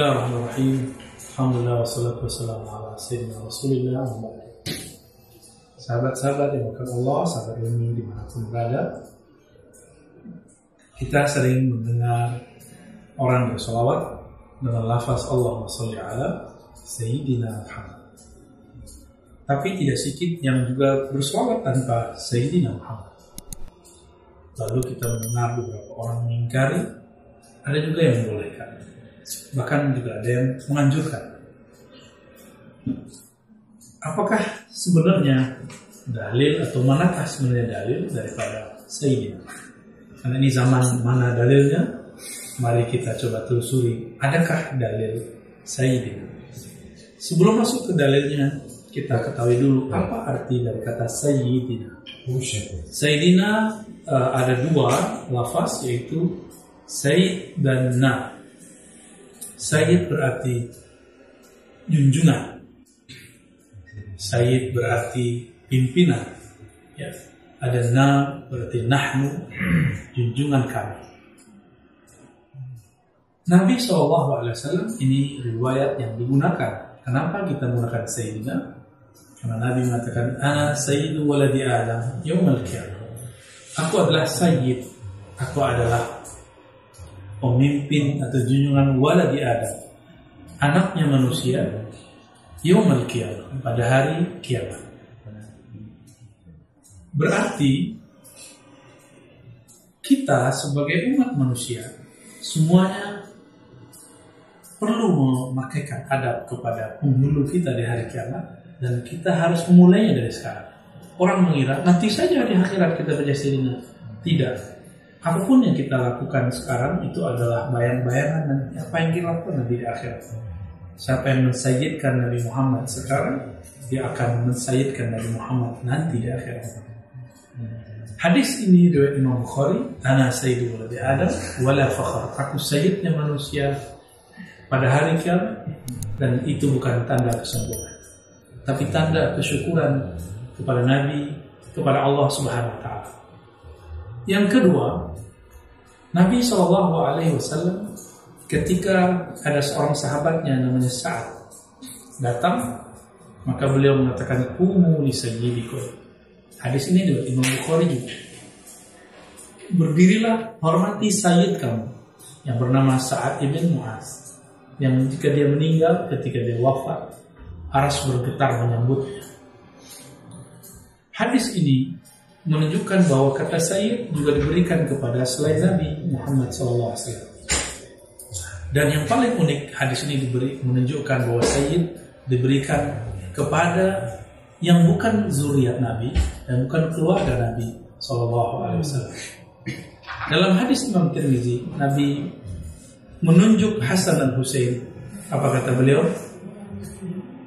Bismillahirrahmanirrahim. Alhamdulillah wassalatu wassalamu ala sayyidina Rasulillah Sahabat-sahabat yang bukan Allah, sahabat ilmi di mana pun berada, kita sering mendengar orang bersolawat dengan lafaz Allah salli ala Sayyidina Muhammad. Tapi tidak sedikit yang juga bersolawat tanpa Sayyidina Muhammad. Lalu kita mendengar beberapa orang mengingkari, ada juga yang membolehkan. Bahkan juga ada yang menganjurkan. Apakah sebenarnya dalil atau manakah sebenarnya dalil daripada Sayyidina? Karena ini zaman mana dalilnya? Mari kita coba telusuri. Adakah dalil Sayyidina? Sebelum masuk ke dalilnya, kita ketahui dulu apa arti dari kata Sayyidina. Sayyidina uh, ada dua lafaz yaitu Sayyid dan Na. Sayyid berarti junjungan. Sayyid berarti pimpinan. Ya. Ada na berarti nahnu, junjungan kami. Nabi SAW ini riwayat yang digunakan. Kenapa kita menggunakan Sayyidina? Karena Nabi mengatakan, Ana Sayyidu waladi Adam, yawmal. Aku adalah Sayyid. Aku adalah pemimpin atau junjungan waladi Adam. Anaknya manusia, yawmal qiyamah. Pada hari kiamat. Berarti kita sebagai umat manusia semuanya perlu memakaikan adab kepada penghulu kita di hari kiamat dan kita harus memulainya dari sekarang. Orang mengira nanti saja di akhirat kita berjasa Tidak. Apa pun yang kita lakukan sekarang itu adalah bayang-bayangan dan apa yang kita lakukan nanti di akhirat. Siapa yang mensayidkan Nabi Muhammad sekarang, dia akan mensayidkan Nabi Muhammad nanti di akhirat. Hadis ini riwayat Imam Bukhari, ana sayyidu waladi Adam wala fakhar. Aku sayyidnya manusia pada hari kiamat dan itu bukan tanda kesombongan. Tapi tanda kesyukuran kepada Nabi, kepada Allah Subhanahu wa taala. Yang kedua, Nabi wasallam ketika ada seorang sahabatnya namanya Sa'ad datang maka beliau mengatakan sayyidikum Hadis ini juga Imam Bukhari juga. Berdirilah hormati sayyid kamu yang bernama Sa'ad ibn Mu'az. Yang jika dia meninggal ketika dia wafat, aras bergetar menyambutnya. Hadis ini menunjukkan bahwa kata sayyid juga diberikan kepada selain Nabi Muhammad SAW. Dan yang paling unik hadis ini diberi menunjukkan bahwa sayyid diberikan kepada yang bukan zuriat Nabi dan bukan keluarga Nabi Wasallam. Dalam hadis Imam Tirmizi, Nabi menunjuk Hasan dan Husain. Apa kata beliau?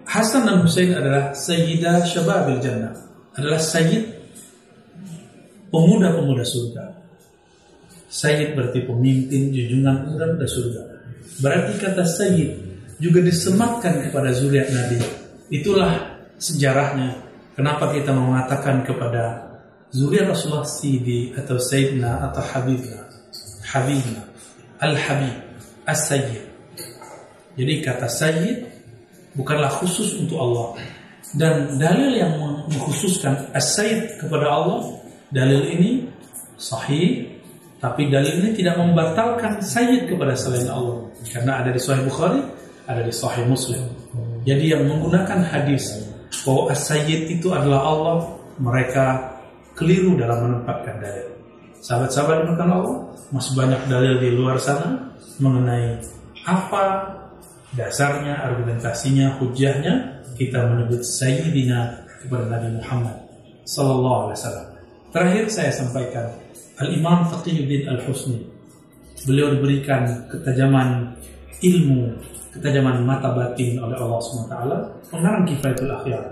Hasan dan Husain adalah Sayyidah Syababil Jannah, adalah Sayyid pemuda-pemuda surga. Sayyid berarti pemimpin, junjungan pemuda-pemuda surga. Berarti kata Sayyid juga disematkan kepada zuriat Nabi. Itulah sejarahnya kenapa kita mengatakan kepada zuriat Rasulullah Sidi atau Sayyidina atau Habibna Habibna Al-Habib As-Sayyid jadi kata Sayyid bukanlah khusus untuk Allah dan dalil yang mengkhususkan As-Sayyid kepada Allah dalil ini sahih tapi dalil ini tidak membatalkan Sayyid kepada selain Allah karena ada di Sahih Bukhari ada di Sahih Muslim jadi yang menggunakan hadis bahwa as-sayyid itu adalah Allah, mereka keliru dalam menempatkan dalil. Sahabat-sahabat yang Allah, masih banyak dalil di luar sana mengenai apa dasarnya, argumentasinya, hujahnya kita menyebut sayyidina kepada Nabi Muhammad sallallahu alaihi wasallam. Terakhir saya sampaikan Al-Imam Taqiyuddin Al-Husni. Beliau diberikan ketajaman ilmu ketajaman mata batin oleh Allah SWT mengarang kifayatul akhyar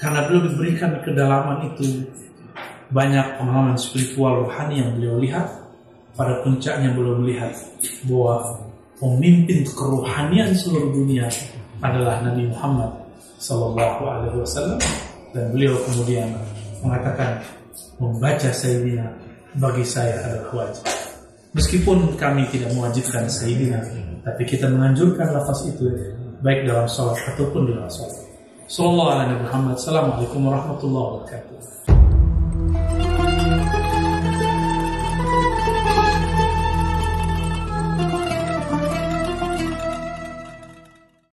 karena beliau diberikan kedalaman itu banyak pengalaman spiritual rohani yang beliau lihat pada puncaknya beliau melihat bahwa pemimpin kerohanian seluruh dunia adalah Nabi Muhammad Sallallahu Alaihi Wasallam dan beliau kemudian mengatakan membaca Sayyidina bagi saya adalah wajib Meskipun kami tidak mewajibkan Sayyidina, tapi kita menganjurkan lafaz itu baik dalam sholat ataupun di luar sholat. Sallallahu alaihi Muhammad. Assalamualaikum warahmatullahi wabarakatuh.